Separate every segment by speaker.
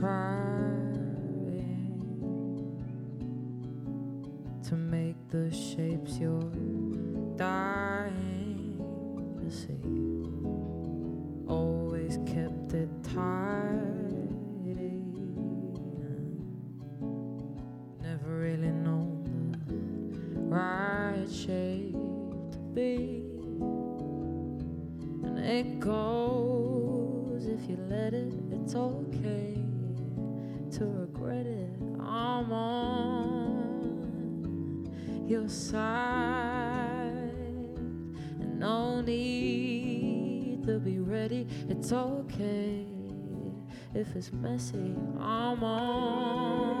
Speaker 1: trying to make the shapes you're dying It's okay if it's messy. I'm on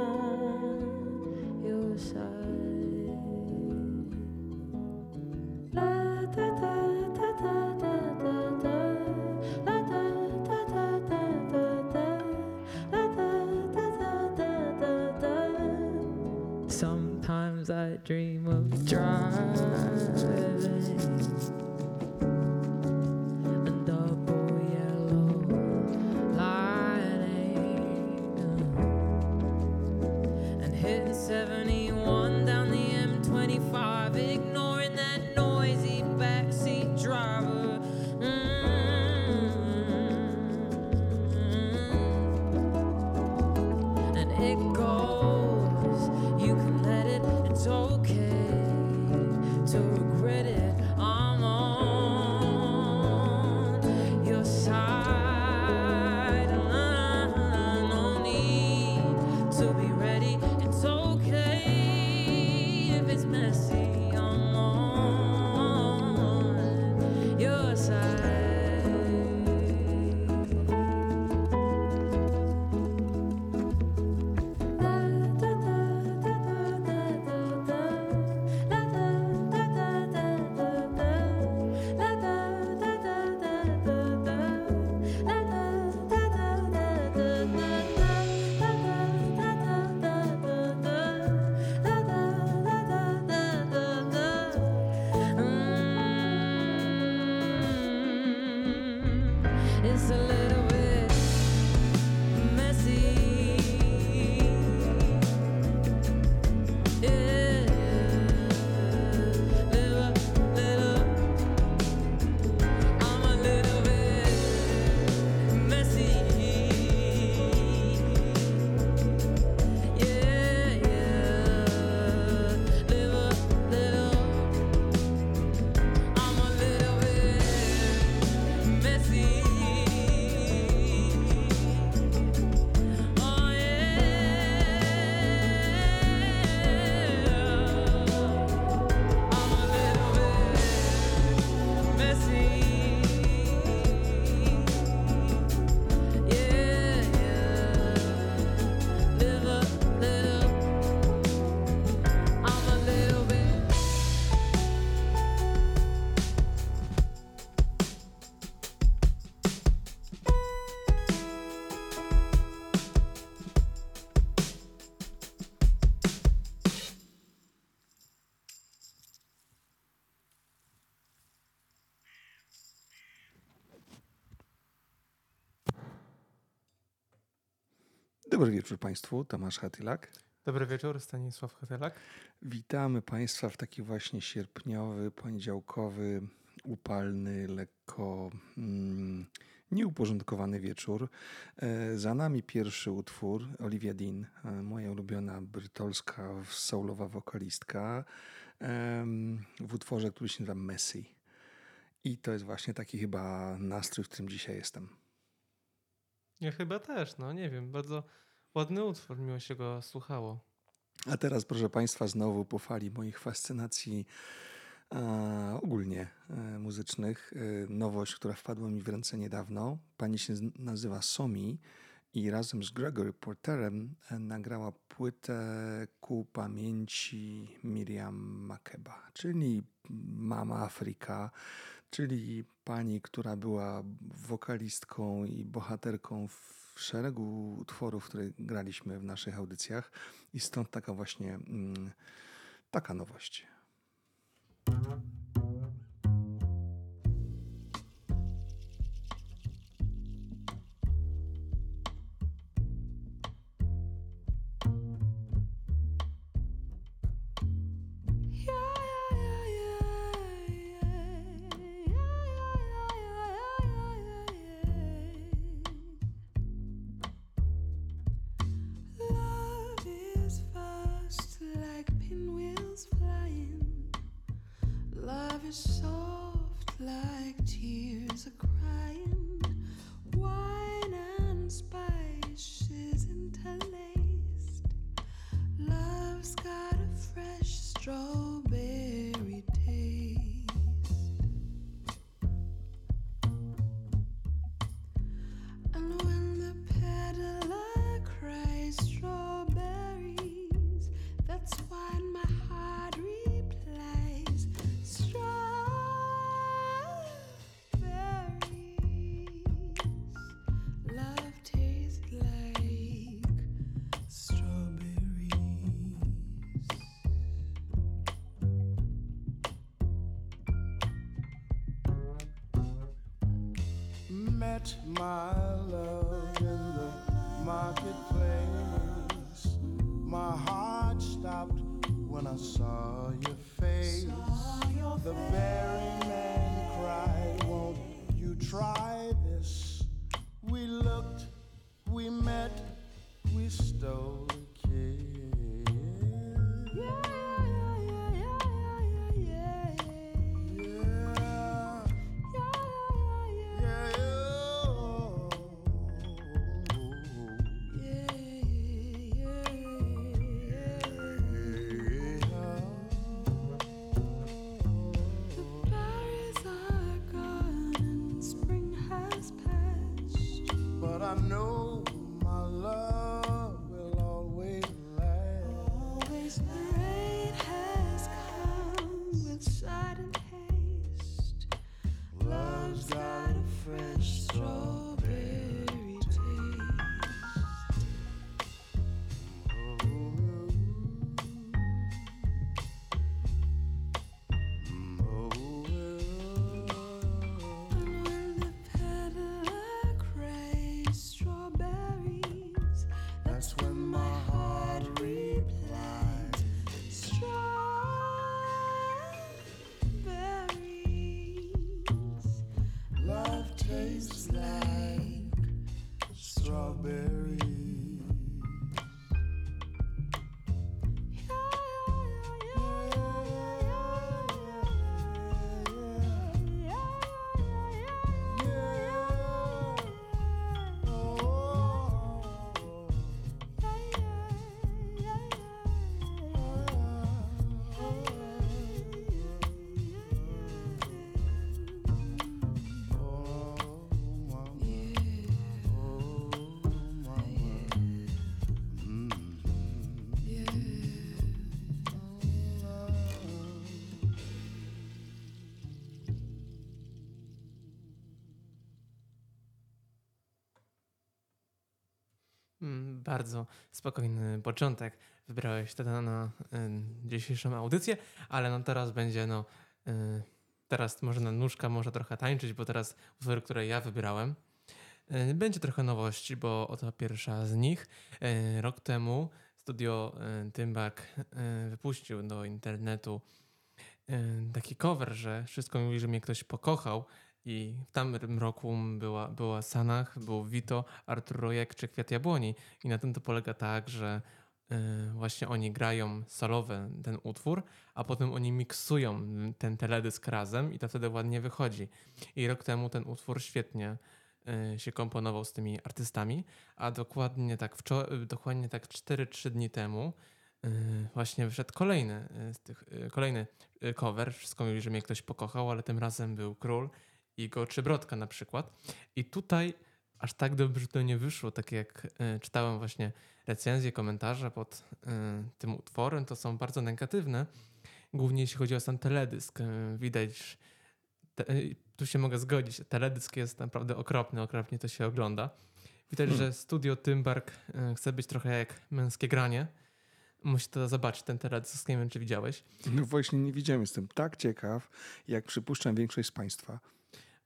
Speaker 2: Dobry wieczór Państwu, Tomasz Hatylak.
Speaker 3: Dobry wieczór, Stanisław Hetelak.
Speaker 2: Witamy Państwa w taki właśnie sierpniowy, poniedziałkowy, upalny, lekko mm, nieuporządkowany wieczór. E, za nami pierwszy utwór, Olivia Dean, e, moja ulubiona brytolska soulowa wokalistka, em, w utworze, który się nazywa Messy. I to jest właśnie taki chyba nastrój, w którym dzisiaj jestem.
Speaker 3: Ja chyba też, no nie wiem, bardzo ładny utwór, miło się go słuchało.
Speaker 2: A teraz, proszę Państwa, znowu po fali moich fascynacji e, ogólnie e, muzycznych. E, nowość, która wpadła mi w ręce niedawno. Pani się nazywa Somi i razem z Gregory Porterem e, nagrała płytę ku pamięci Miriam Makeba, czyli Mama Afryka, czyli pani, która była wokalistką i bohaterką w szeregu utworów, które graliśmy w naszych audycjach i stąd taka właśnie mm, taka nowość.
Speaker 3: 走。Bardzo spokojny początek. Wybrałeś wtedy na, na y, dzisiejszą audycję, ale no teraz będzie no. Y, teraz może na nóżka może trochę tańczyć, bo teraz utwory, które ja wybrałem. y, Będzie trochę nowości, bo oto pierwsza z nich. Rok temu studio Tymbak wypuścił do internetu taki cover, że wszystko mówi, że mnie ktoś pokochał. I w tamtym roku była, była Sanach, był Vito, Artur Rojek czy Kwiat Jabłoni. I na tym to polega tak, że y, właśnie oni grają solowy ten utwór, a potem oni miksują ten teledysk razem i to wtedy ładnie wychodzi. I rok temu ten utwór świetnie y, się komponował z tymi artystami, a dokładnie tak, wczor- dokładnie tak 4-3 dni temu y, właśnie wyszedł kolejny, z tych, kolejny cover. Wszystko mówi, że mnie ktoś pokochał, ale tym razem był Król Igo Czybrodka na przykład. I tutaj aż tak dobrze to nie wyszło, tak jak y, czytałem właśnie recenzje, komentarze pod y, tym utworem, to są bardzo negatywne. Głównie jeśli chodzi o sam teledysk. Y, widać, te, tu się mogę zgodzić, teledysk jest naprawdę okropny, okropnie to się ogląda. Widać,
Speaker 2: Hmm.
Speaker 3: że studio Tymbark chce być trochę jak męskie granie. Musi to zobaczyć, ten teledysk, nie wiem czy widziałeś.
Speaker 2: No właśnie nie widziałem, jestem tak ciekaw, jak przypuszczam większość z Państwa.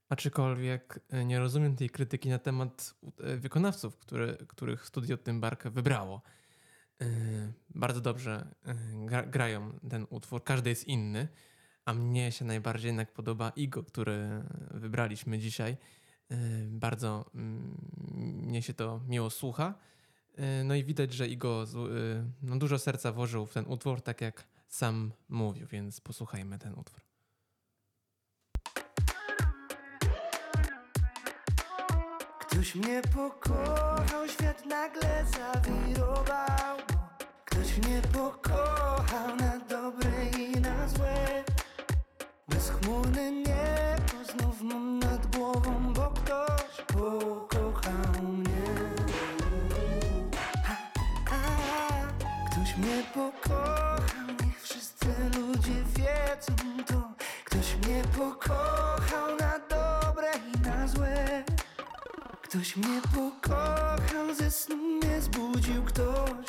Speaker 3: Aczkolwiek e, nie rozumiem tej krytyki na temat e, wykonawców, których studio Tymbark wybrało. E, Bardzo dobrze gra, grają ten utwór, każdy jest inny, a mnie się najbardziej jednak podoba Igo, który wybraliśmy dzisiaj. Bardzo mm, mnie się to miło słucha. No i widać, że Igo no, dużo serca włożył w ten utwór, tak jak sam mówił, więc posłuchajmy ten utwór.
Speaker 4: Ktoś mnie pokochał, świat nagle zawirował. Ktoś mnie pokochał na dobre i na złe. Bezchmurny niebo znów mam nad głową Bo ktoś pokochał mnie. Ha, Ktoś mnie pokochał, niech wszyscy ludzie wiedzą to. Ktoś mnie pokochał Ktoś mnie pokochał, ze snu mnie zbudził ktoś,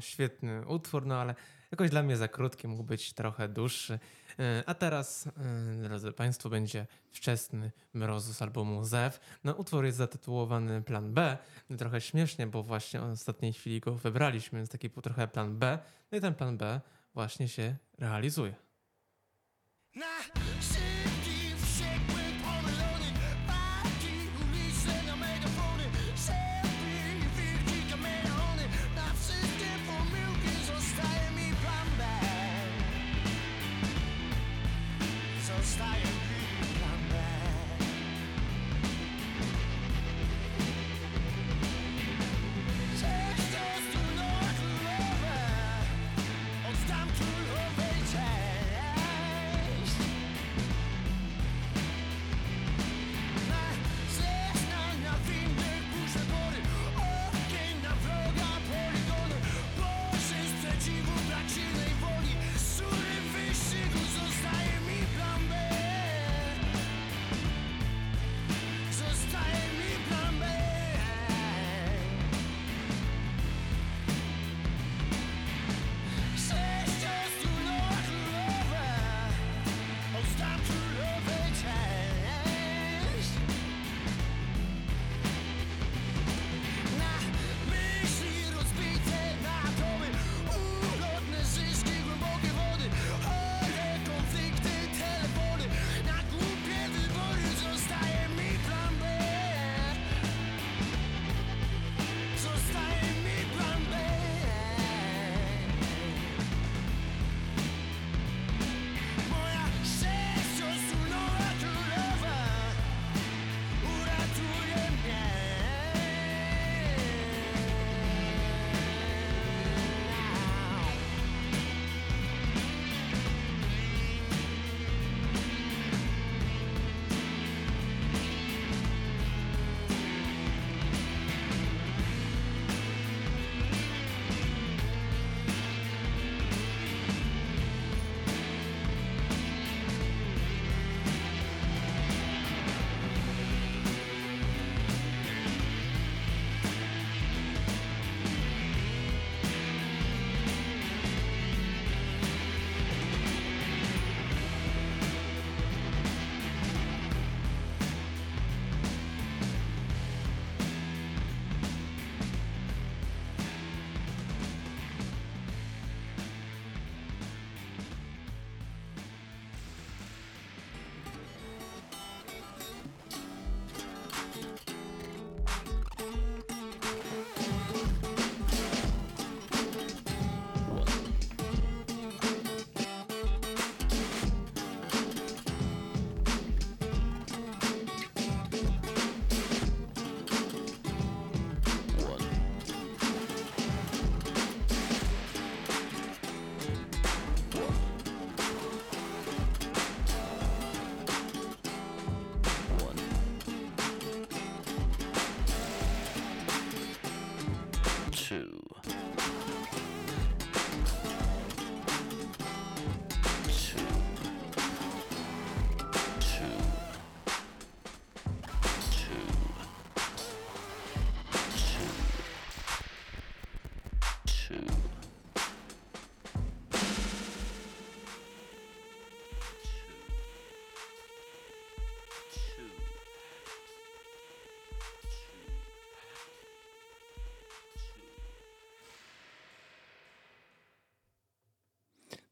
Speaker 3: Świetny utwór, no ale jakoś dla mnie za krótki, mógł być trochę dłuższy. E, A teraz, e, drodzy Państwo, będzie wczesny mroz z albumu Zew. No, utwór jest zatytułowany Plan B. Trochę śmiesznie, bo właśnie w ostatniej chwili go wybraliśmy, więc taki był trochę plan B. No i ten plan B właśnie się realizuje.
Speaker 4: Na style.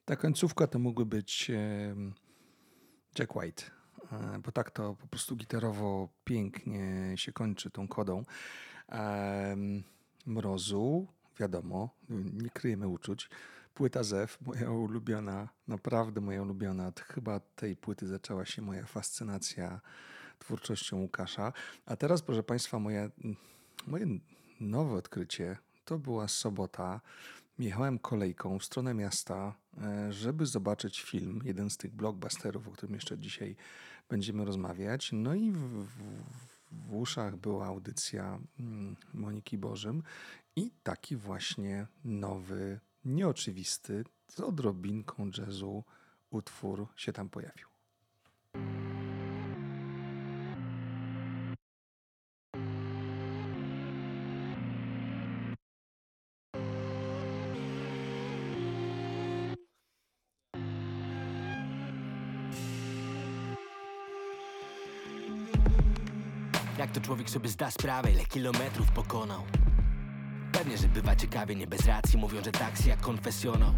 Speaker 2: Ta końcówka to mógłby być Jack White, e, bo tak to po prostu gitarowo pięknie się kończy tą kodą. Mrozu, wiadomo, nie kryjemy uczuć. Płyta Zew, moja ulubiona, naprawdę moja ulubiona. Od chyba tej płyty zaczęła się moja fascynacja twórczością Łukasza. A teraz, proszę Państwa, moje, moje nowe odkrycie to była sobota. Jechałem kolejką w stronę miasta, e, żeby zobaczyć film, jeden z tych blockbusterów, o którym jeszcze dzisiaj będziemy rozmawiać. No i w, w, w uszach była audycja mm, Moniki Bożym i taki właśnie nowy, nieoczywisty, z odrobinką jazzu utwór się tam pojawił.
Speaker 5: Człowiek sobie zda sprawę, ile kilometrów pokonał. Pewnie, że bywa ciekawie, nie bez racji Mówią, że taksi jak konfesjonał.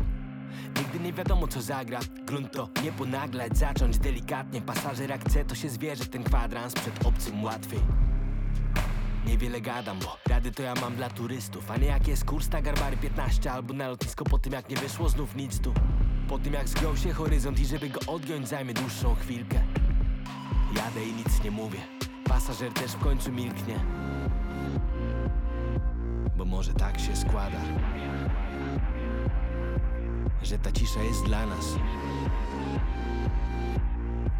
Speaker 5: Nigdy nie wiadomo co zagra. Grunt to nie ponaglać, zacząć delikatnie. Pasażer jak chce, to się zwierzy ten kwadrans Przed obcym łatwiej. Niewiele gadam, bo rady to ja mam dla turystów. A nie jak jest kurs na Garbary 15 Albo na lotnisko po tym jak nie wyszło znów nic tu. Po tym jak zgrął się horyzont i żeby go odgiąć zajmie dłuższą chwilkę. Jadę i nic nie mówię Pasażer też w końcu milknie. Bo może tak się składa Że ta cisza jest dla nas.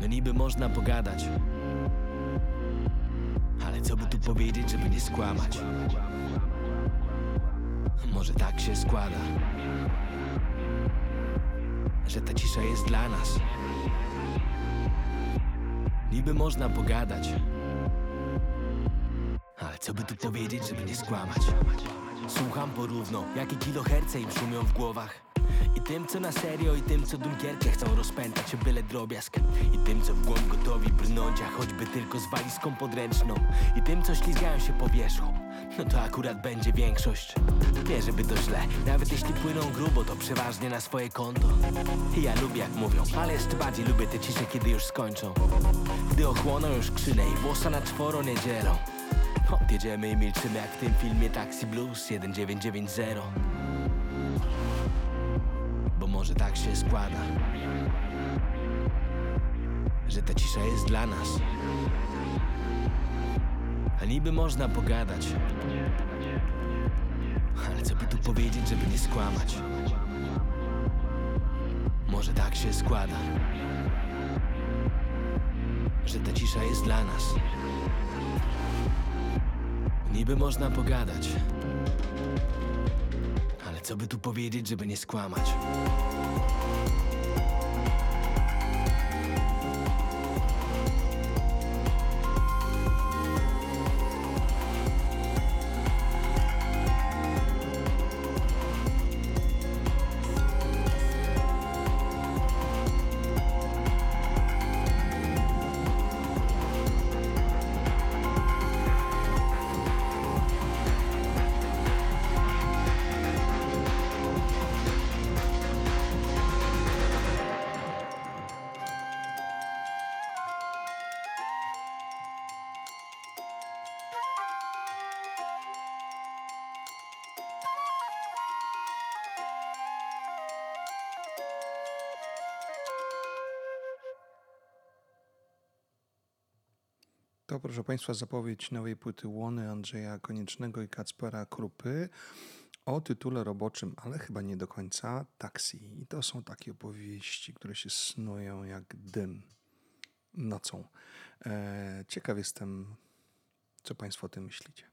Speaker 5: No niby można pogadać Ale co by tu powiedzieć, żeby nie skłamać? Może tak się składa Że ta cisza jest dla nas. Niby można pogadać co by tu powiedzieć, żeby nie skłamać? Słucham porówno, jakie kiloherce im szumią w głowach. I tym, co na serio, i tym, co Dunkierkę chcą rozpętać o byle drobiazg. I tym, co w głąb gotowi brnąć, a choćby tylko z walizką podręczną. I tym, co ślizgają się po wierzchu. No to akurat będzie większość. Wie, żeby to źle, nawet jeśli płyną grubo, to przeważnie na swoje konto. I ja lubię, jak mówią, ale jeszcze bardziej lubię te cisze, kiedy już skończą. Gdy ochłoną już krzynę i włosa na czworo nie dzielą Odjedziemy i milczymy jak w tym filmie Taxi Blues 1990 Bo może tak się składa Że ta cisza jest dla nas. A niby można pogadać. Ale co by tu powiedzieć, żeby nie skłamać? Może tak się składa Że ta cisza jest dla nas Niby można pogadać. Ale co by tu powiedzieć, żeby nie skłamać?
Speaker 2: Proszę Państwa, zapowiedź nowej płyty Łony Andrzeja Koniecznego i Kacpera Krupy o tytule roboczym, ale chyba nie do końca, Taksi. I to są takie opowieści, które się snują jak dym nocą. E, ciekaw jestem, co Państwo o tym myślicie.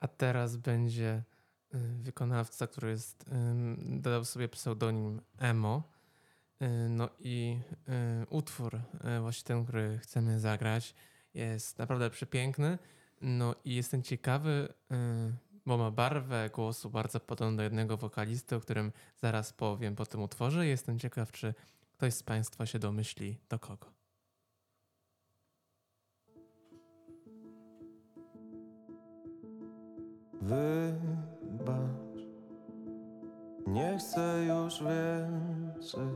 Speaker 3: A teraz będzie y, wykonawca, który jest, dodał sobie pseudonim Emo. Y, No i y, utwór, właśnie ten, który chcemy zagrać, jest naprawdę przepiękny. No i jestem ciekawy, y, bo ma barwę głosu bardzo podobną do jednego wokalisty, o którym zaraz powiem po tym utworze. Jestem ciekaw, czy ktoś z Państwa się domyśli do kogo.
Speaker 6: Wybacz,
Speaker 7: Nie chcę już więcej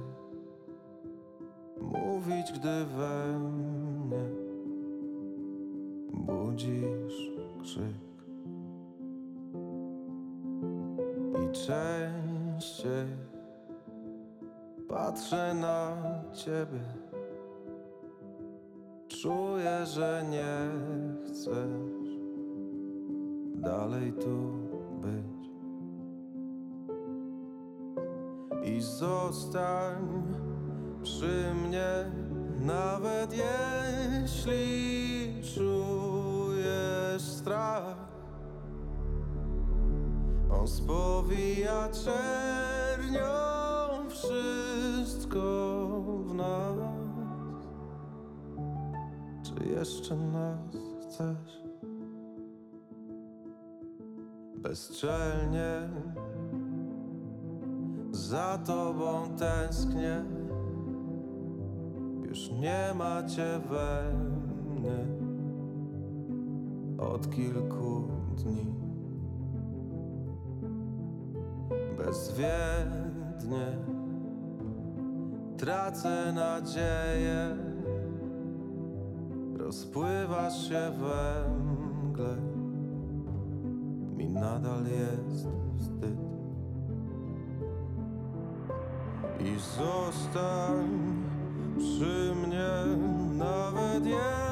Speaker 7: mówić, gdy we budzisz krzyk. I częściej patrzę na ciebie. Czuję, że nie chcesz dalej tu być. I zostań przy mnie, nawet jeśli strach. On spowija czernią wszystko w nas. Czy jeszcze nas chcesz? Bezczelnie za tobą tęsknię. Już nie macie we mnie od kilku dni. Bezwiednie tracę nadzieję. Rozpływasz się we mgle, mi nadal jest wstyd. I zostań przy mnie, nawet jeśli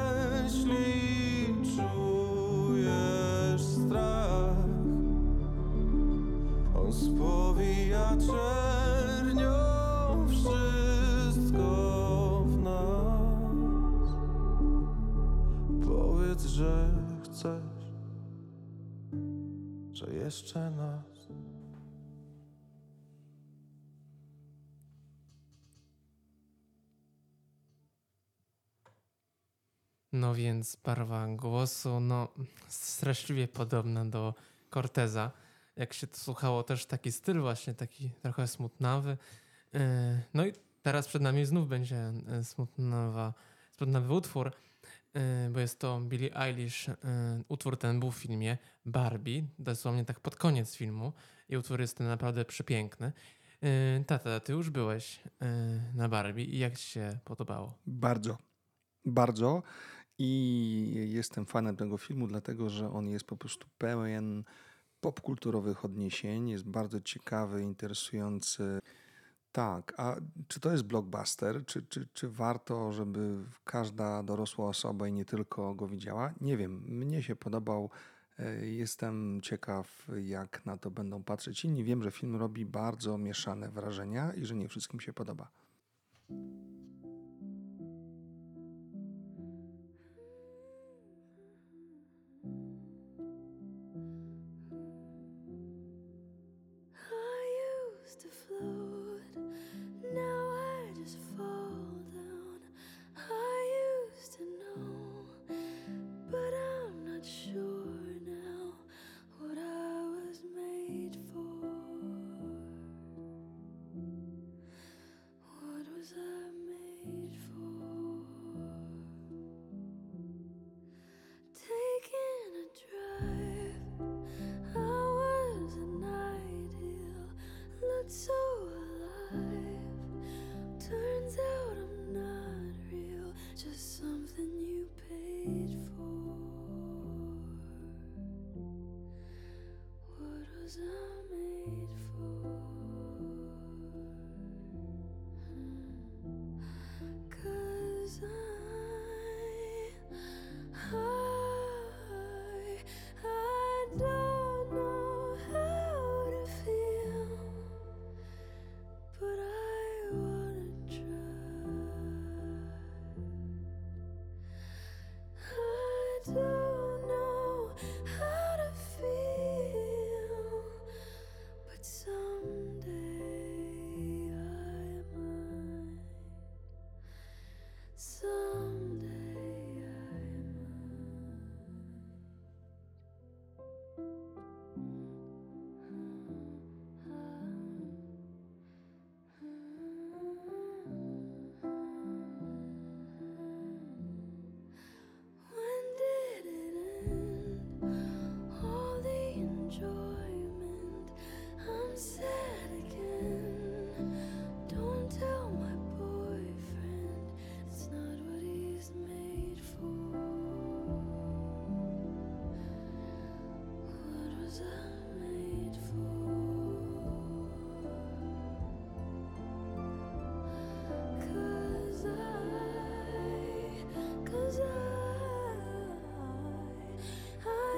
Speaker 7: wszystko w nas. Powiedz, że jeszcze nas.
Speaker 3: No więc barwa głosu, no straszliwie podobna do Corteza. Jak się to słuchało, też taki styl właśnie, taki trochę smutnawy. Yy, No i teraz przed nami znów będzie yy, smutnawa, smutnawy utwór, yy, bo jest to Billie Eilish. Utwór ten był w filmie Barbie, dosłownie tak pod koniec filmu i utwór jest ten naprawdę przepiękny. Tata, ty już byłeś na Barbie i jak ci się podobało?
Speaker 8: Bardzo, bardzo. I jestem fanem tego filmu, dlatego że on jest po prostu pełen popkulturowych odniesień, jest bardzo ciekawy, interesujący. Tak, a czy to jest blockbuster? Czy, czy, czy warto, żeby każda dorosła osoba i nie tylko go widziała? Nie wiem, mnie się podobał. E, Jestem ciekaw, jak na to będą patrzeć inni. Wiem, że film robi bardzo mieszane wrażenia i że nie wszystkim się podoba.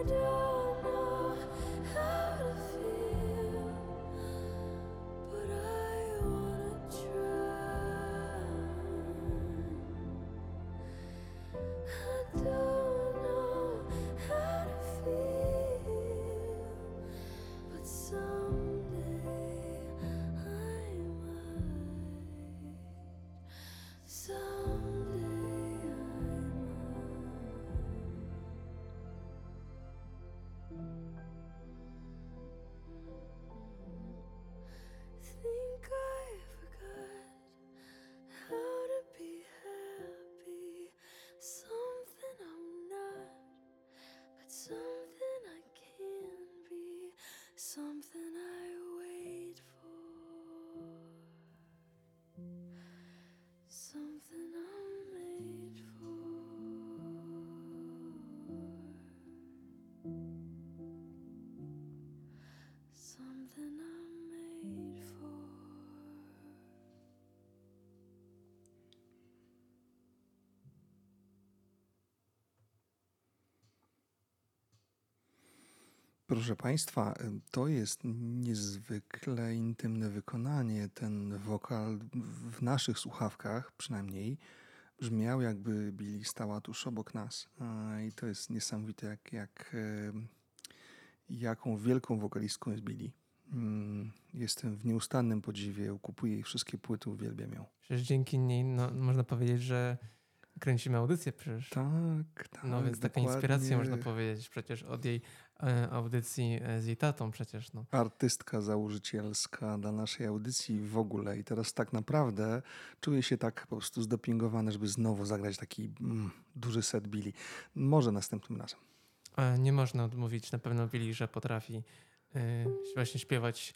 Speaker 9: adore.
Speaker 2: Proszę Państwa, to jest niezwykle intymne wykonanie. Ten wokal w naszych słuchawkach przynajmniej brzmiał jakby Billy stała tuż obok nas. I to jest niesamowite, jak, jak, jaką wielką wokalistką jest Billy. Mm, Jestem w nieustannym podziwie, kupuję jej wszystkie płyty, uwielbiam ją.
Speaker 3: Przecież dzięki niej no, można powiedzieć, że kręcimy audycję przecież.
Speaker 2: Tak, tak.
Speaker 3: No więc taka inspiracja można powiedzieć przecież od jej audycji e, z jej tatą przecież. No.
Speaker 2: artystka założycielska dla naszej audycji w ogóle. I teraz tak naprawdę czuję się tak po prostu zdopingowany, żeby znowu zagrać taki mm, duży set Billy. Może następnym razem.
Speaker 3: E, Nie można odmówić na pewno Billy, że potrafi e, właśnie śpiewać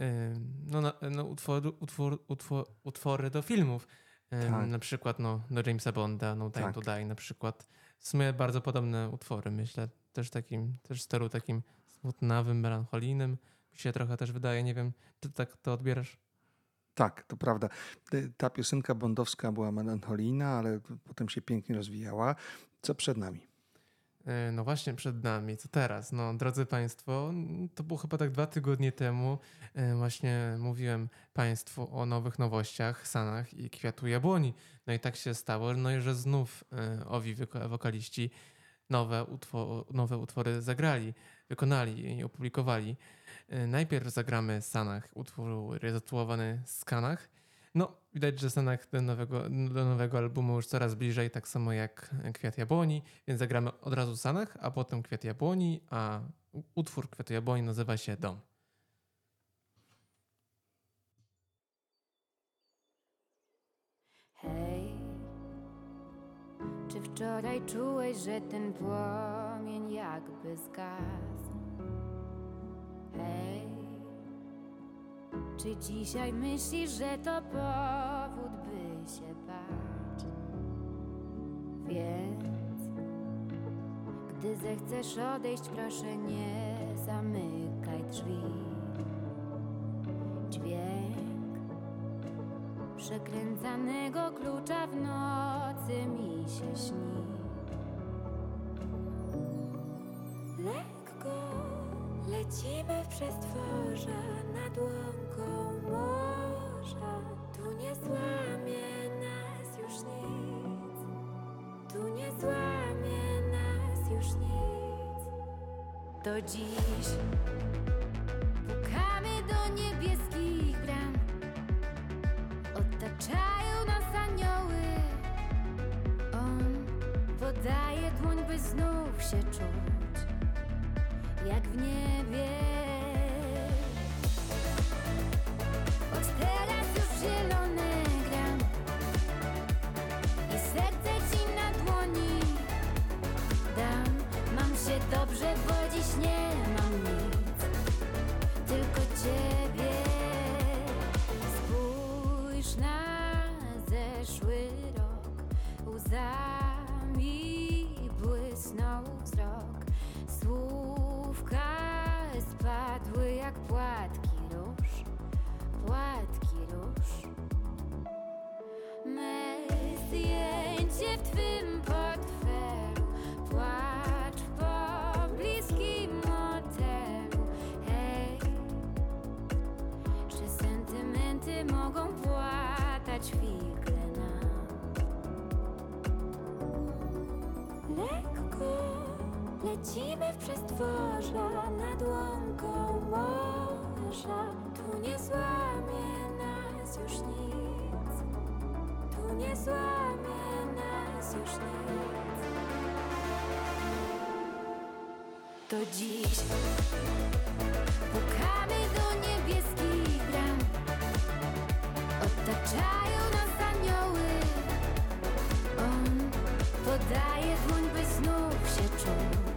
Speaker 3: e, no, na, no, utwory, utwór, utwór, utwory do filmów. E,
Speaker 2: Tak.
Speaker 3: Na przykład no, do Jamesa Bonda, No Time
Speaker 2: Tak.
Speaker 3: to Die na przykład. W sumie bardzo podobne utwory, myślę. Też takim, też stylu takim smutnawym, melancholijnym. Mi się trochę też wydaje, nie wiem, czy tak to odbierasz?
Speaker 2: Tak, to prawda. Ta piosenka bondowska była melancholijna, ale potem się pięknie rozwijała. Co przed nami?
Speaker 3: E, No właśnie przed nami, co teraz? No, drodzy Państwo, to było chyba tak dwa tygodnie temu. e, Właśnie mówiłem Państwu o nowych nowościach, Sanach i Kwiatu Jabłoni. No i tak się stało, no i że znów e, owi wokaliści nowe, utwo- nowe utwory zagrali, wykonali i opublikowali. E, Najpierw zagramy Sanach, utwór zatytułowany Skanach. No, widać, że Sanach do nowego, do nowego albumu już coraz bliżej, tak samo jak Kwiat Jabłoni, więc zagramy od razu Sanach, a potem Kwiat Jabłoni, a utwór Kwiatu Jabłoni nazywa się Dom.
Speaker 9: Wczoraj czułeś, że ten płomień jakby zgasł? Hej, czy dzisiaj myślisz, że to powód, by się bać? Więc, gdy zechcesz odejść, proszę nie zamykaj drzwi. Dźwięk przekręcanego klucza w nocy mi się śni. Lekko lecimy w przestworza nad łąką morza. Tu nie złamie nas już nic. Tu nie złamie nas już nic. To dziś pukamy do niebieskich dłoń, by znów się czuć Jak w niebie. Od teraz już zielone gram I serce ci na dłoni Dam, mam się dobrze, bo dziś nie mam nic Tylko ciebie. Spójrz na zeszły rok, łzami już. Me zdjęcie w twym portfelu. Płacz po bliskim motelu. Hej, czy sentymenty mogą płatać figle nam? Lekko lecimy w przestworza Nad łąką morza. Tu nie złamie już nic. Tu nie złamie nas już nic. To dziś pukamy do niebieskich bram. Otaczają nas anioły. On podaje dłoń, by znów się czuć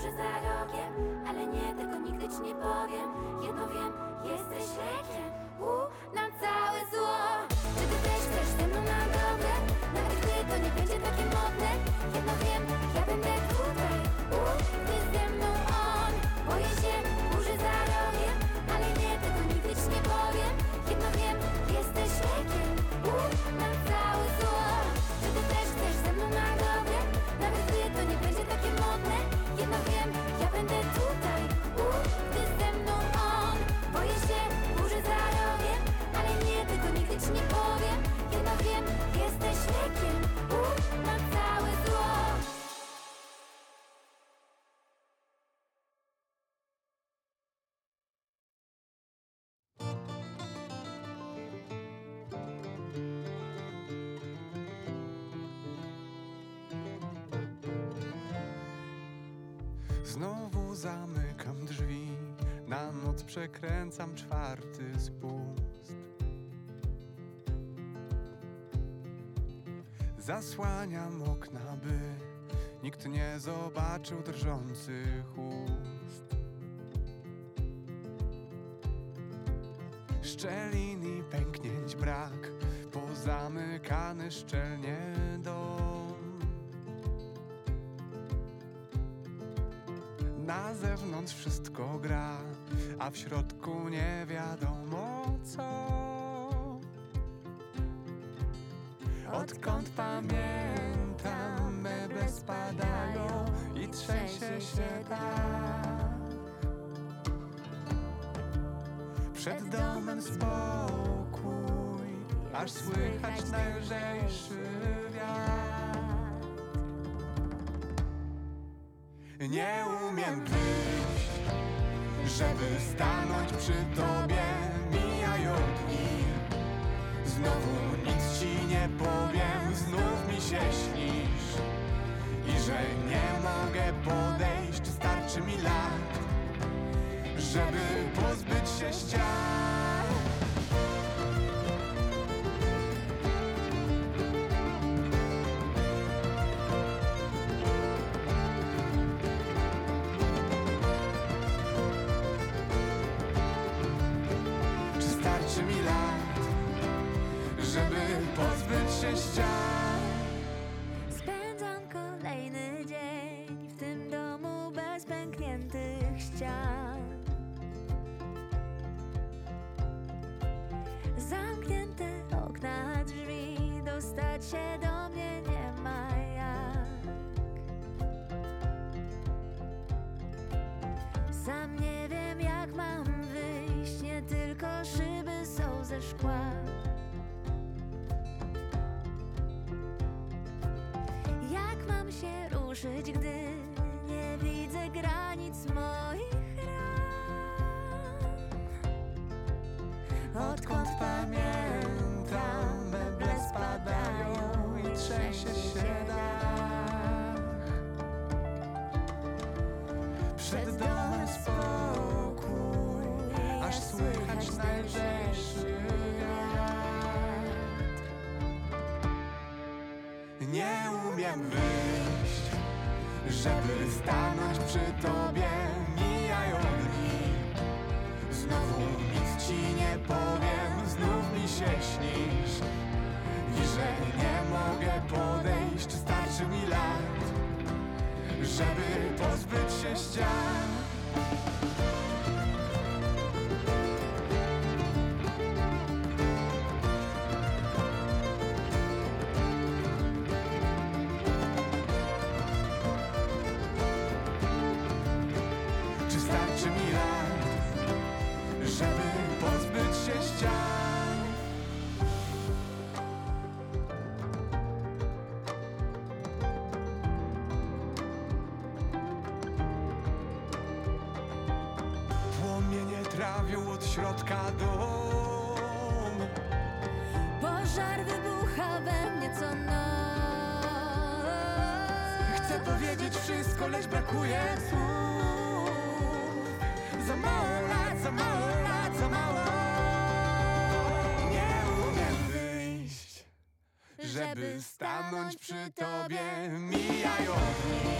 Speaker 9: się burzy
Speaker 6: Znowu zamykam drzwi, na noc przekręcam czwarty spust. Zasłaniam okna, by nikt nie zobaczył drżących Na zewnątrz wszystko gra, a w środku nie wiadomo co. Odkąd pamiętam, meble spadają i trzęsie się tak. Przed domem spokój, aż słychać najlżejszy Nie umiem wyjść, żeby stanąć przy tobie. Mijają dni, znowu nic ci nie powiem, znów mi się śnisz. I że nie mogę podejść, starczy mi lat, żeby pozbyć się ścian.
Speaker 9: Szkła. Jak mam się ruszyć, gdy nie widzę granic moich ran?
Speaker 6: Odkąd pamiętam, meble spadają i trzęsie się dach. Przed domem żeby stanąć przy tobie. Środka dom.
Speaker 9: Pożar wybucha we mnie co noc.
Speaker 6: Chcę powiedzieć wszystko, lecz brakuje słów. Za mało lat, za mało lat, za mało. Nie umiem wyjść, żeby stanąć przy tobie. Mijają dni,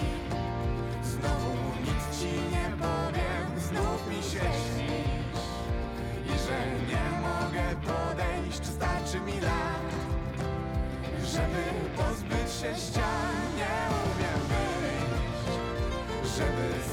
Speaker 6: znowu nic ci nie powiem. Znów mi się śnisz i że nie mogę podejść. Czy starczy mi lat? Żeby pozbyć się ścian Nie umiem wyjść Żeby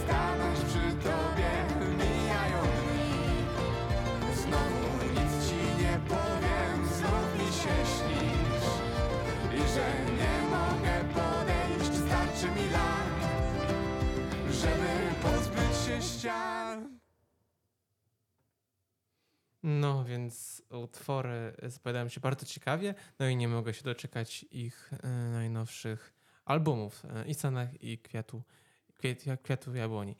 Speaker 3: No, więc utwory zapowiadają się bardzo ciekawie, no i nie mogę się doczekać ich e, najnowszych albumów e, i Stanach i Kwiatu, kwiat, kwiatu Jabłoni.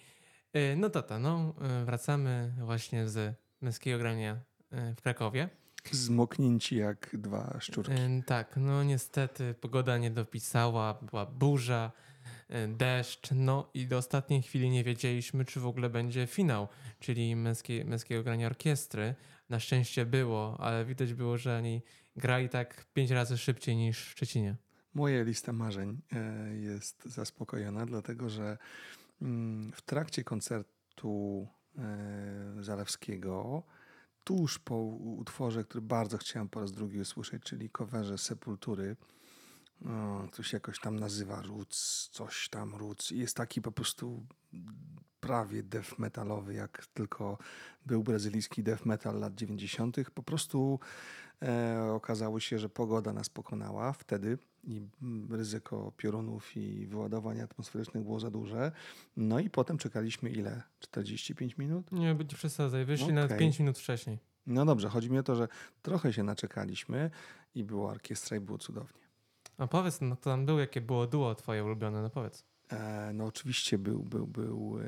Speaker 3: E, no tata, no wracamy właśnie z męskiego grania w Krakowie.
Speaker 2: Zmoknięci jak dwa szczurki.
Speaker 3: Tak, no niestety pogoda nie dopisała, była burza, deszcz, no i do ostatniej chwili nie wiedzieliśmy, czy w ogóle będzie finał, czyli męskie, męskiego grania orkiestry. Na szczęście było, ale widać było, że oni grali tak pięć razy szybciej niż w Szczecinie.
Speaker 2: Moja lista marzeń e, jest zaspokojona, dlatego że mm, w trakcie koncertu e, Zalewskiego, tuż po utworze, który bardzo chciałem po raz drugi usłyszeć, czyli coverze Sepultury, o, to się jakoś tam nazywa Roots, coś tam i jest taki po prostu prawie death metalowy, jak tylko był brazylijski death metal lat 90. Po prostu e, okazało się, że pogoda nas pokonała wtedy i mm, ryzyko piorunów i wyładowań atmosferycznych było za duże. No i potem czekaliśmy ile? 45 minut?
Speaker 3: Nie, będzie przesadzaj, wyszli nawet
Speaker 2: Okej.
Speaker 3: pięć minut wcześniej.
Speaker 2: No dobrze, chodzi mi o to, że trochę się naczekaliśmy i była orkiestra i było cudownie.
Speaker 3: A powiedz, no to tam było, jakie było duo twoje ulubione, no powiedz.
Speaker 2: E, no oczywiście był, był, był, e,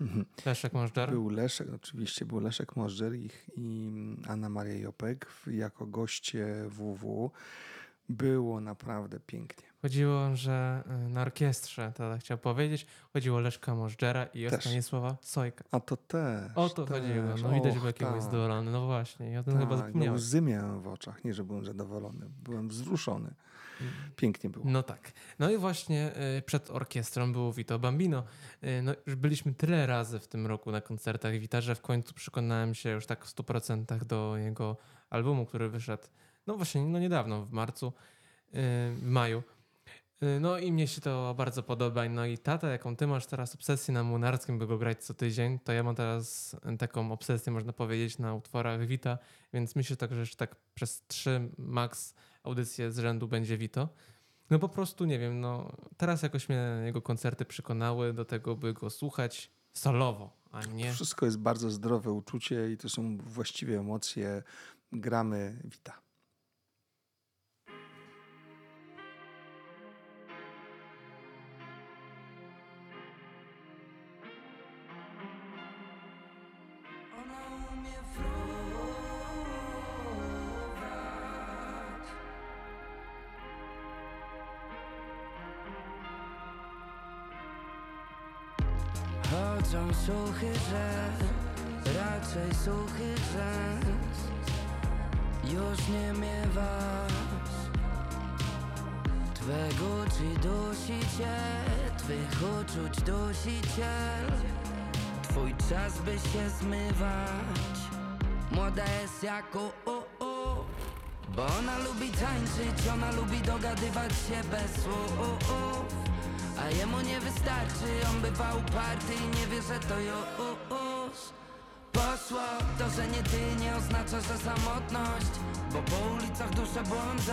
Speaker 3: Leszek Możdżer?
Speaker 2: był Leszek, oczywiście był Leszek Możdżer i, i Anna Maria Jopek jako goście WW. Było naprawdę pięknie.
Speaker 3: Chodziło, że y, na orkiestrze, to chciał powiedzieć, chodziło Leszka Możdżera i o. Stanisława Sojka.
Speaker 2: A to też.
Speaker 3: O to
Speaker 2: też.
Speaker 3: chodziło, no widać,
Speaker 2: Och,
Speaker 3: był jaki był
Speaker 2: tak.
Speaker 3: zadowolony. No właśnie, ja o tym chyba
Speaker 2: Tak, no
Speaker 3: zapomniałem.
Speaker 2: łzy miałem w oczach, nie że byłem zadowolony, byłem wzruszony. Pięknie było.
Speaker 3: No tak. No i właśnie y, przed orkiestrą było Vito Bambino. Y, No już byliśmy tyle razy w tym roku na koncertach Vita, że w końcu przekonałem się już tak w 100% do jego albumu, który wyszedł no właśnie no niedawno, w marcu, w maju. Y, No i mnie się to bardzo podoba. No i tata, jaką ty masz teraz obsesję na Munarskim, by go grać co tydzień, to ja mam teraz taką obsesję, można powiedzieć, na utworach Vita, więc myślę tak, że jeszcze tak przez trzy max audycje z rzędu będzie Vito. No po prostu nie wiem, no teraz jakoś mnie jego koncerty przekonały do tego, by go słuchać solowo, a nie.
Speaker 2: Wszystko jest bardzo zdrowe uczucie i to są właściwie emocje. Gramy wita.
Speaker 4: Raczej suchy rzęs Już nie miewasz. Twego czy dusi cię, twych uczuć dusiciel Twój czas by się zmywać. Młoda jest jak o, o, o Bo ona lubi tańczyć, ona lubi dogadywać się bez słów A jemu nie wystarczy, on bywa uparty i nie wie, że to już To, że nie ty nie oznacza, że samotność Bo po ulicach dusze błądzą.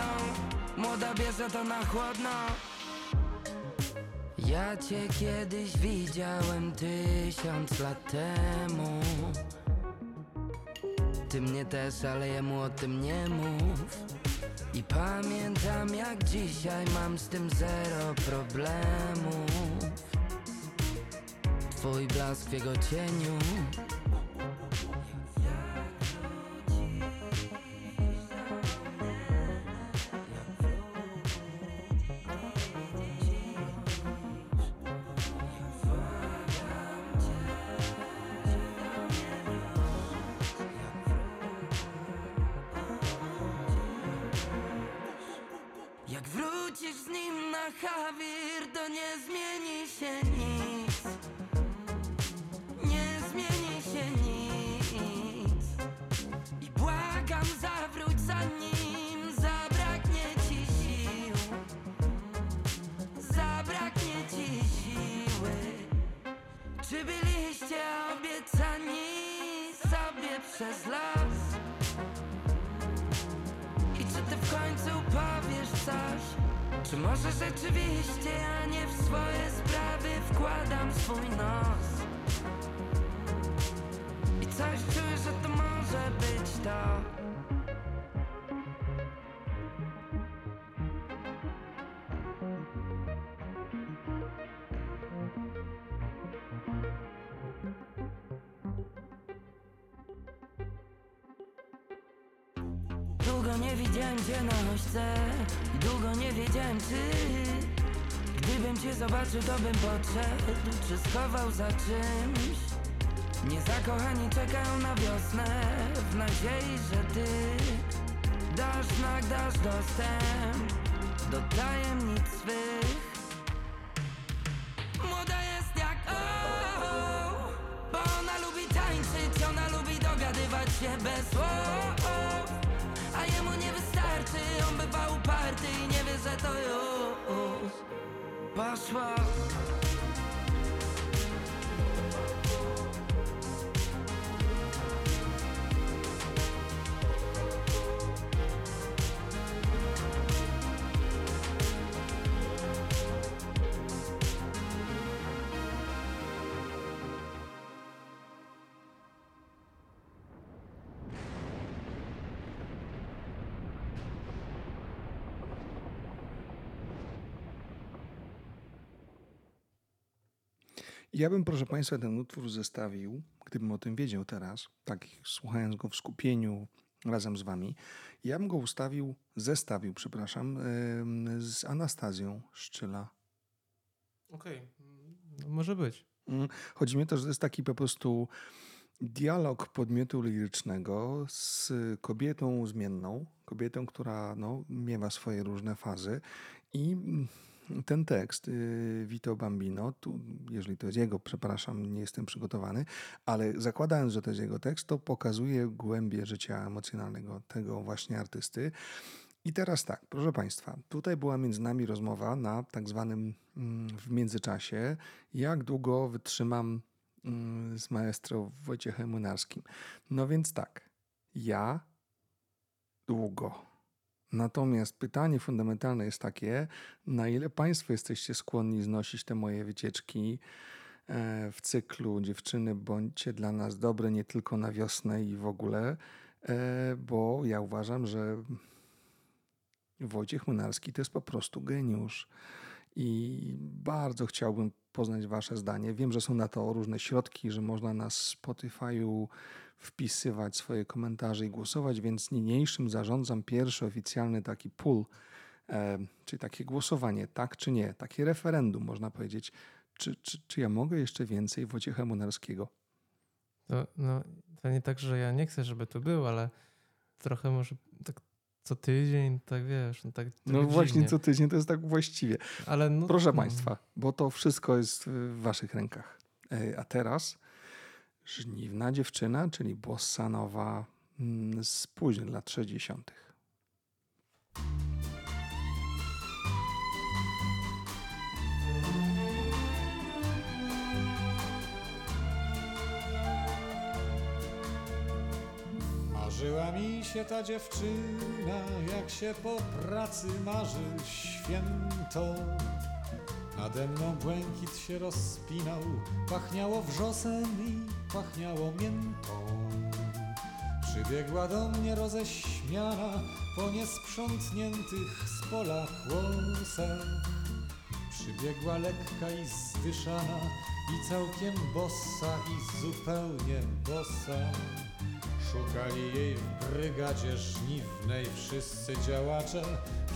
Speaker 4: Młoda bierze to na chłodno. Ja cię kiedyś widziałem tysiąc lat temu. Ty mnie też, ale jemu o tym nie mów. I pamiętam jak dzisiaj mam z tym zero problemów. Twój blask w jego cieniu Niezakochani czekają na wiosnę W nadziei, że ty Dasz znak, dasz dostęp Do tajemnic swych. Młoda jest jak o, Bo ona lubi tańczyć Ona lubi dogadywać się bez słów a jemu nie wystarczy, on bywa uparty i nie wie, że to już poszło
Speaker 2: Ja bym, proszę Państwa, ten utwór zestawił, gdybym o tym wiedział teraz, tak słuchając go w skupieniu razem z Wami, ja bym go ustawił, zestawił, przepraszam, z Anastazją Szczyla.
Speaker 3: Okej, no, może być.
Speaker 2: Mm, Chodzi mi o to, że to jest taki po prostu dialog podmiotu lirycznego z kobietą zmienną, kobietą, która no, miewa swoje różne fazy i ten tekst y, Vito Bambino, tu, jeżeli to jest jego, przepraszam, nie jestem przygotowany, ale zakładając, że to jest jego tekst, to pokazuje głębię życia emocjonalnego tego właśnie artysty. I teraz tak, proszę Państwa, tutaj była między nami rozmowa na tak zwanym mm, w międzyczasie, jak długo wytrzymam mm, z maestro Wojciechem Młynarskim. No więc tak, ja długo. Natomiast pytanie fundamentalne jest takie, na ile Państwo jesteście skłonni znosić te moje wycieczki e, w cyklu Dziewczyny bądźcie dla nas dobre nie tylko na wiosnę i w ogóle, e, bo ja uważam, że Wojciech Młynarski to jest po prostu geniusz. I bardzo chciałbym poznać Wasze zdanie. Wiem, że są na to różne środki, że można na Spotify'u wpisywać swoje komentarze i głosować, więc niniejszym zarządzam pierwszy oficjalny taki pool, e, czyli takie głosowanie, tak czy nie, takie referendum, można powiedzieć. Czy, czy, czy ja mogę jeszcze więcej Wojciecha Młynarskiego?
Speaker 3: To, no, to nie tak, że ja nie chcę, żeby to był, ale trochę może tak co tydzień, tak wiesz, no tak, tak
Speaker 2: No właśnie
Speaker 3: dziwnie.
Speaker 2: co tydzień to jest tak właściwie.
Speaker 3: Ale no,
Speaker 2: Proszę
Speaker 3: no,
Speaker 2: Państwa, bo to wszystko jest w Waszych rękach. A teraz Żniwna dziewczyna, czyli bossa nowa mm, z późnych lat 60.
Speaker 10: Marzyła mi się ta dziewczyna, jak się po pracy marzy święto. Nade mną błękit się rozpinał, pachniało wrzosem i pachniało miętą. Przybiegła do mnie roześmiana po niesprzątniętych z pola kłosach. Przybiegła lekka i zdyszana i całkiem bossa i zupełnie bossa. Szukali jej w brygadzie żniwnej wszyscy działacze,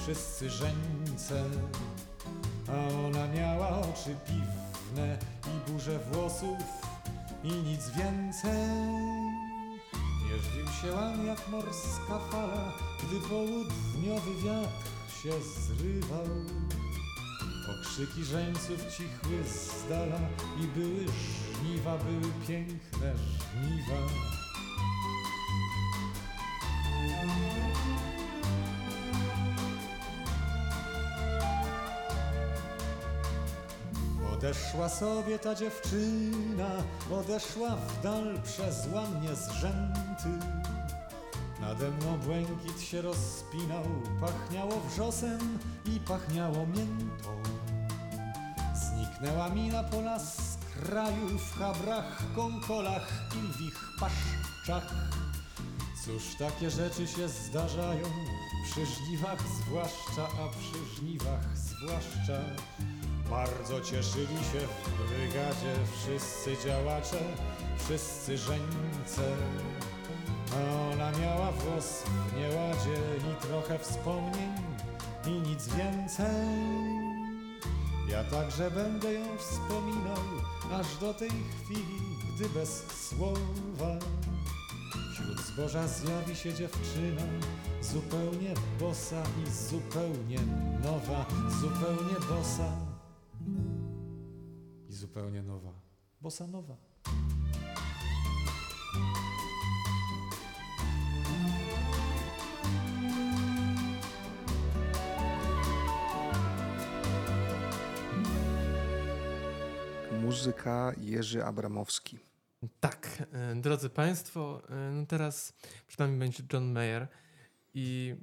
Speaker 10: wszyscy żeńce. A ona miała oczy piwne i burzę włosów i nic więcej. Jeździł się łam jak morska fala, gdy południowy wiatr się zrywał. Okrzyki żeńców cichły z dala i były żniwa, były piękne żniwa. Odeszła sobie ta dziewczyna, odeszła w dal przez łamnie zrzęty. Nade mną błękit się rozpinał, pachniało wrzosem i pachniało miętą. Zniknęła mi na pola z kraju w chabrach, konkolach i lwich paszczach. Cóż takie rzeczy się zdarzają, przy żniwach zwłaszcza, a przy żniwach zwłaszcza. Bardzo cieszyli się w brygadzie wszyscy działacze, wszyscy żeńce. A ona miała włos w nieładzie i trochę wspomnień i nic więcej. Ja także będę ją wspominał, aż do tej chwili, gdy bez słowa zboża zjawi się dziewczyna, zupełnie bosa i zupełnie nowa, zupełnie bosa i zupełnie nowa, bosa nowa.
Speaker 2: Muzyka Jerzy Abramowski.
Speaker 3: Tak, e, drodzy Państwo, e, no teraz przed nami będzie John Mayer i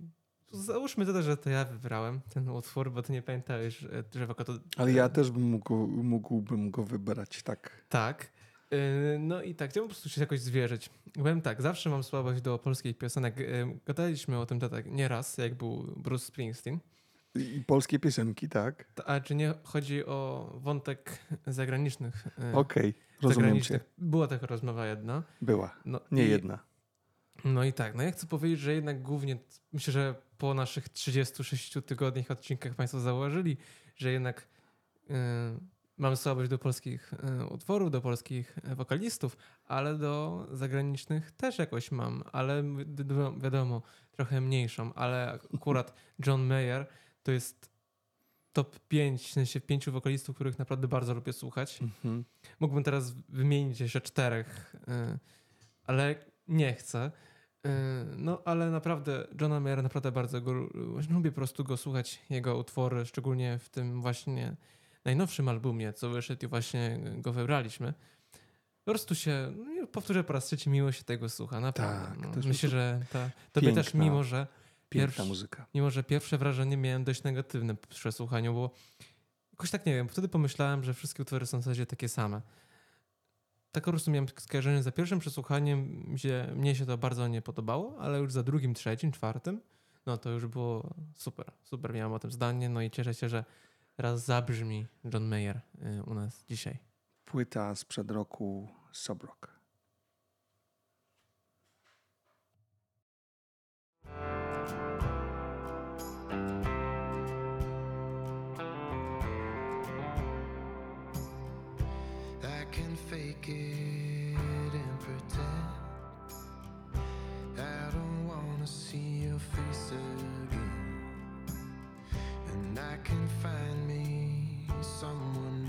Speaker 3: załóżmy to, że to ja wybrałem ten utwór, bo ty nie pamiętałeś, że drzewko to...
Speaker 2: Ale ja też bym mógł, mógłbym go wybrać, tak.
Speaker 3: Tak. E, No i tak, chciałbym po prostu się jakoś zwierzyć. Powiem tak, zawsze mam słabość do polskich piosenek. Gadaliśmy o tym tak nieraz, jak był Bruce Springsteen.
Speaker 2: I polskie piosenki, tak.
Speaker 3: A czy nie chodzi o wątek zagranicznych?
Speaker 2: Okej, rozumiem cię.
Speaker 3: Była taka rozmowa jedna.
Speaker 2: Była,
Speaker 3: No
Speaker 2: nie
Speaker 3: i-
Speaker 2: jedna.
Speaker 3: No i tak, no ja chcę powiedzieć, że jednak głównie myślę, że po naszych 36 tygodniach odcinkach Państwo zauważyli, że jednak y, mamy słabość do polskich y, utworów, do polskich y, wokalistów, ale do zagranicznych też jakoś mam, ale wi- wi- wiadomo, trochę mniejszą, ale akurat John Mayer to jest top 5, w sensie pięciu wokalistów, których naprawdę bardzo lubię słuchać.
Speaker 2: Mhm.
Speaker 3: Mógłbym teraz wymienić jeszcze czterech, y, ale nie chcę. Y, No, ale naprawdę Johna Mayera naprawdę bardzo go lu- lubię po prostu go słuchać, jego utwory, szczególnie w tym właśnie najnowszym albumie, co wyszedł i właśnie go wybraliśmy. Po prostu się, no, powtórzę po raz trzeci, miło się tego słucha, naprawdę.
Speaker 2: Tak,
Speaker 3: no. Myślę, że ta, tobie też,
Speaker 2: piękna-
Speaker 3: mimo
Speaker 2: Piękna
Speaker 3: Pierwszy-
Speaker 2: muzyka.
Speaker 3: Mimo, że pierwsze wrażenie miałem dość negatywne po przesłuchaniu, bo jakoś tak nie wiem, wtedy pomyślałem, że wszystkie utwory są w zasadzie takie same. Tak po prostu miałem skojarzenie za pierwszym przesłuchaniem, gdzie mnie się to bardzo nie podobało, ale już za drugim, trzecim, czwartym, no to już było super. Super miałem o tym zdanie, no i cieszę się, że raz zabrzmi John Mayer y, u nas dzisiaj.
Speaker 2: Płyta sprzed roku Sobrock.
Speaker 4: It and pretend I don't wanna see your face again. And I can find me someone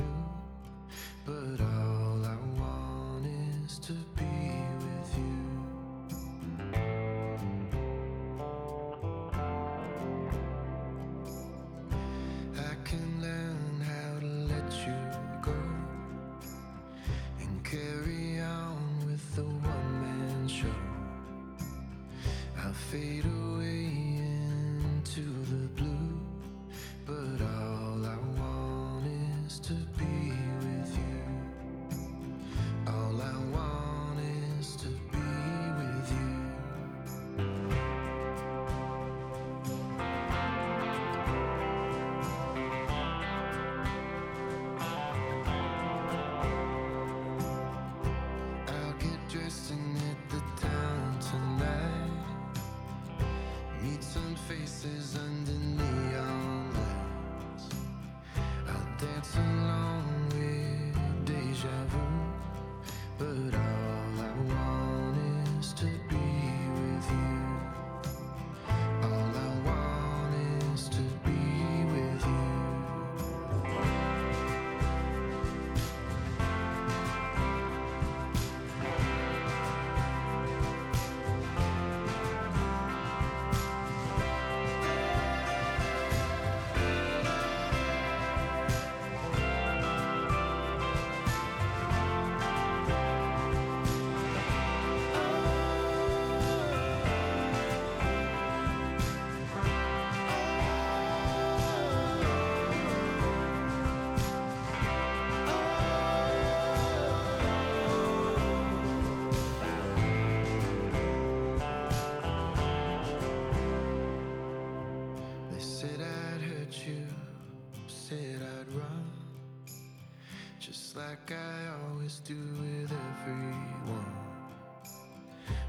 Speaker 4: like I always do with everyone.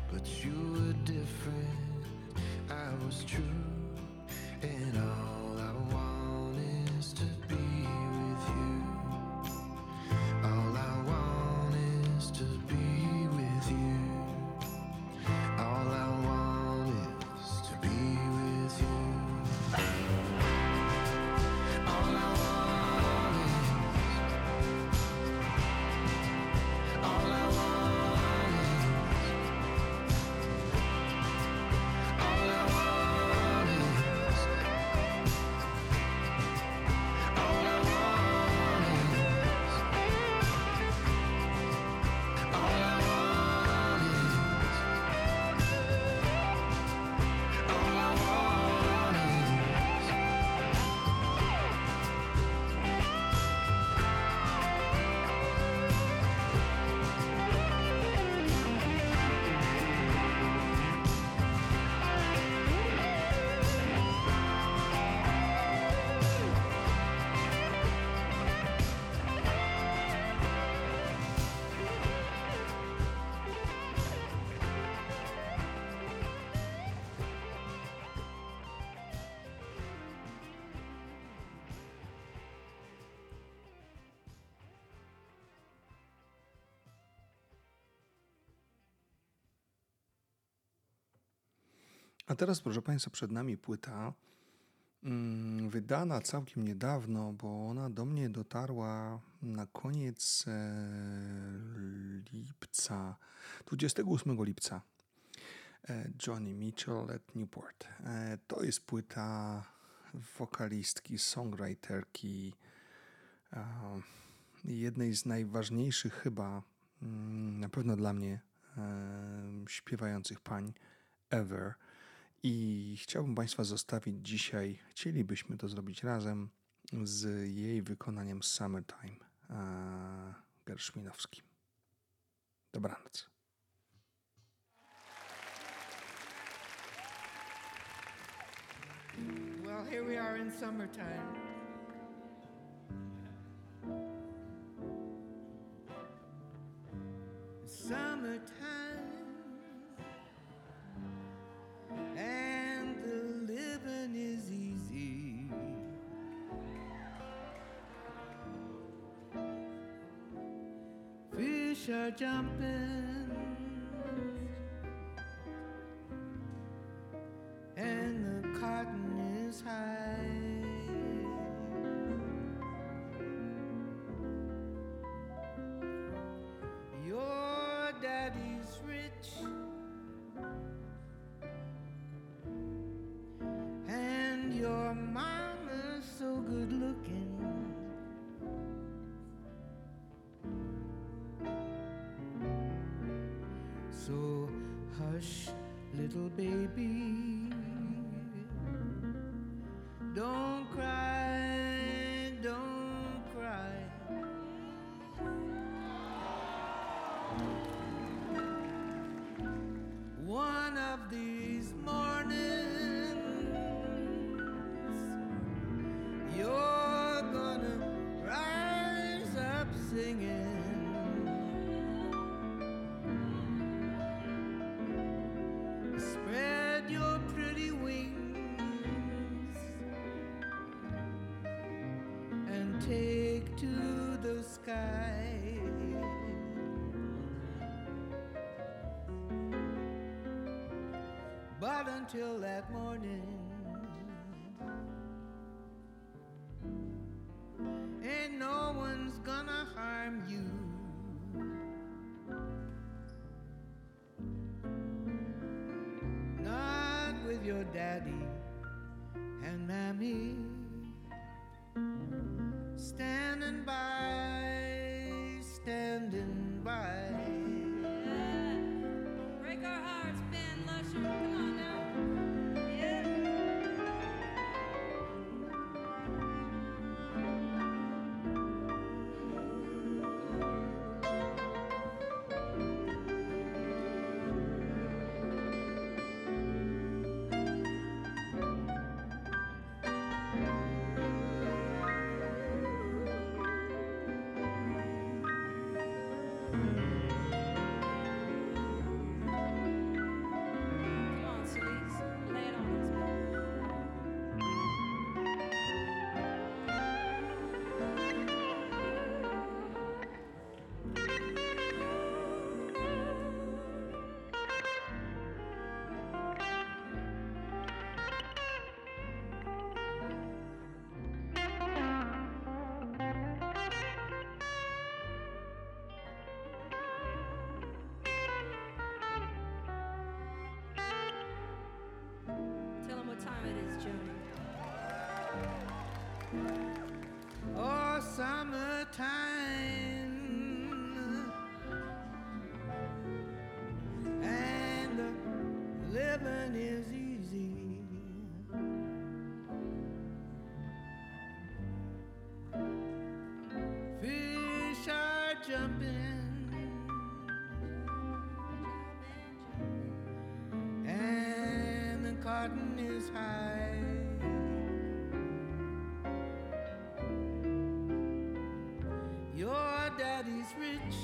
Speaker 4: But you were different, I was true,
Speaker 2: A teraz, proszę Państwa, przed nami płyta mm, wydana całkiem niedawno, bo ona do mnie dotarła na koniec e, lipca, 28 lipca. E, Johnny Mitchell at Newport. E, to jest płyta wokalistki, songwriterki, jednej z najważniejszych chyba, mm, na pewno dla mnie, śpiewających pań ever. I chciałbym Państwa zostawić dzisiaj, chcielibyśmy to zrobić razem z jej wykonaniem Summertime Gerszwinowskim. Dobranoc.
Speaker 11: Well, here we are in. Summertime, jumping, Until that morning, And no one's gonna harm you. Not with your daddy and mammy summertime. Daddy's rich.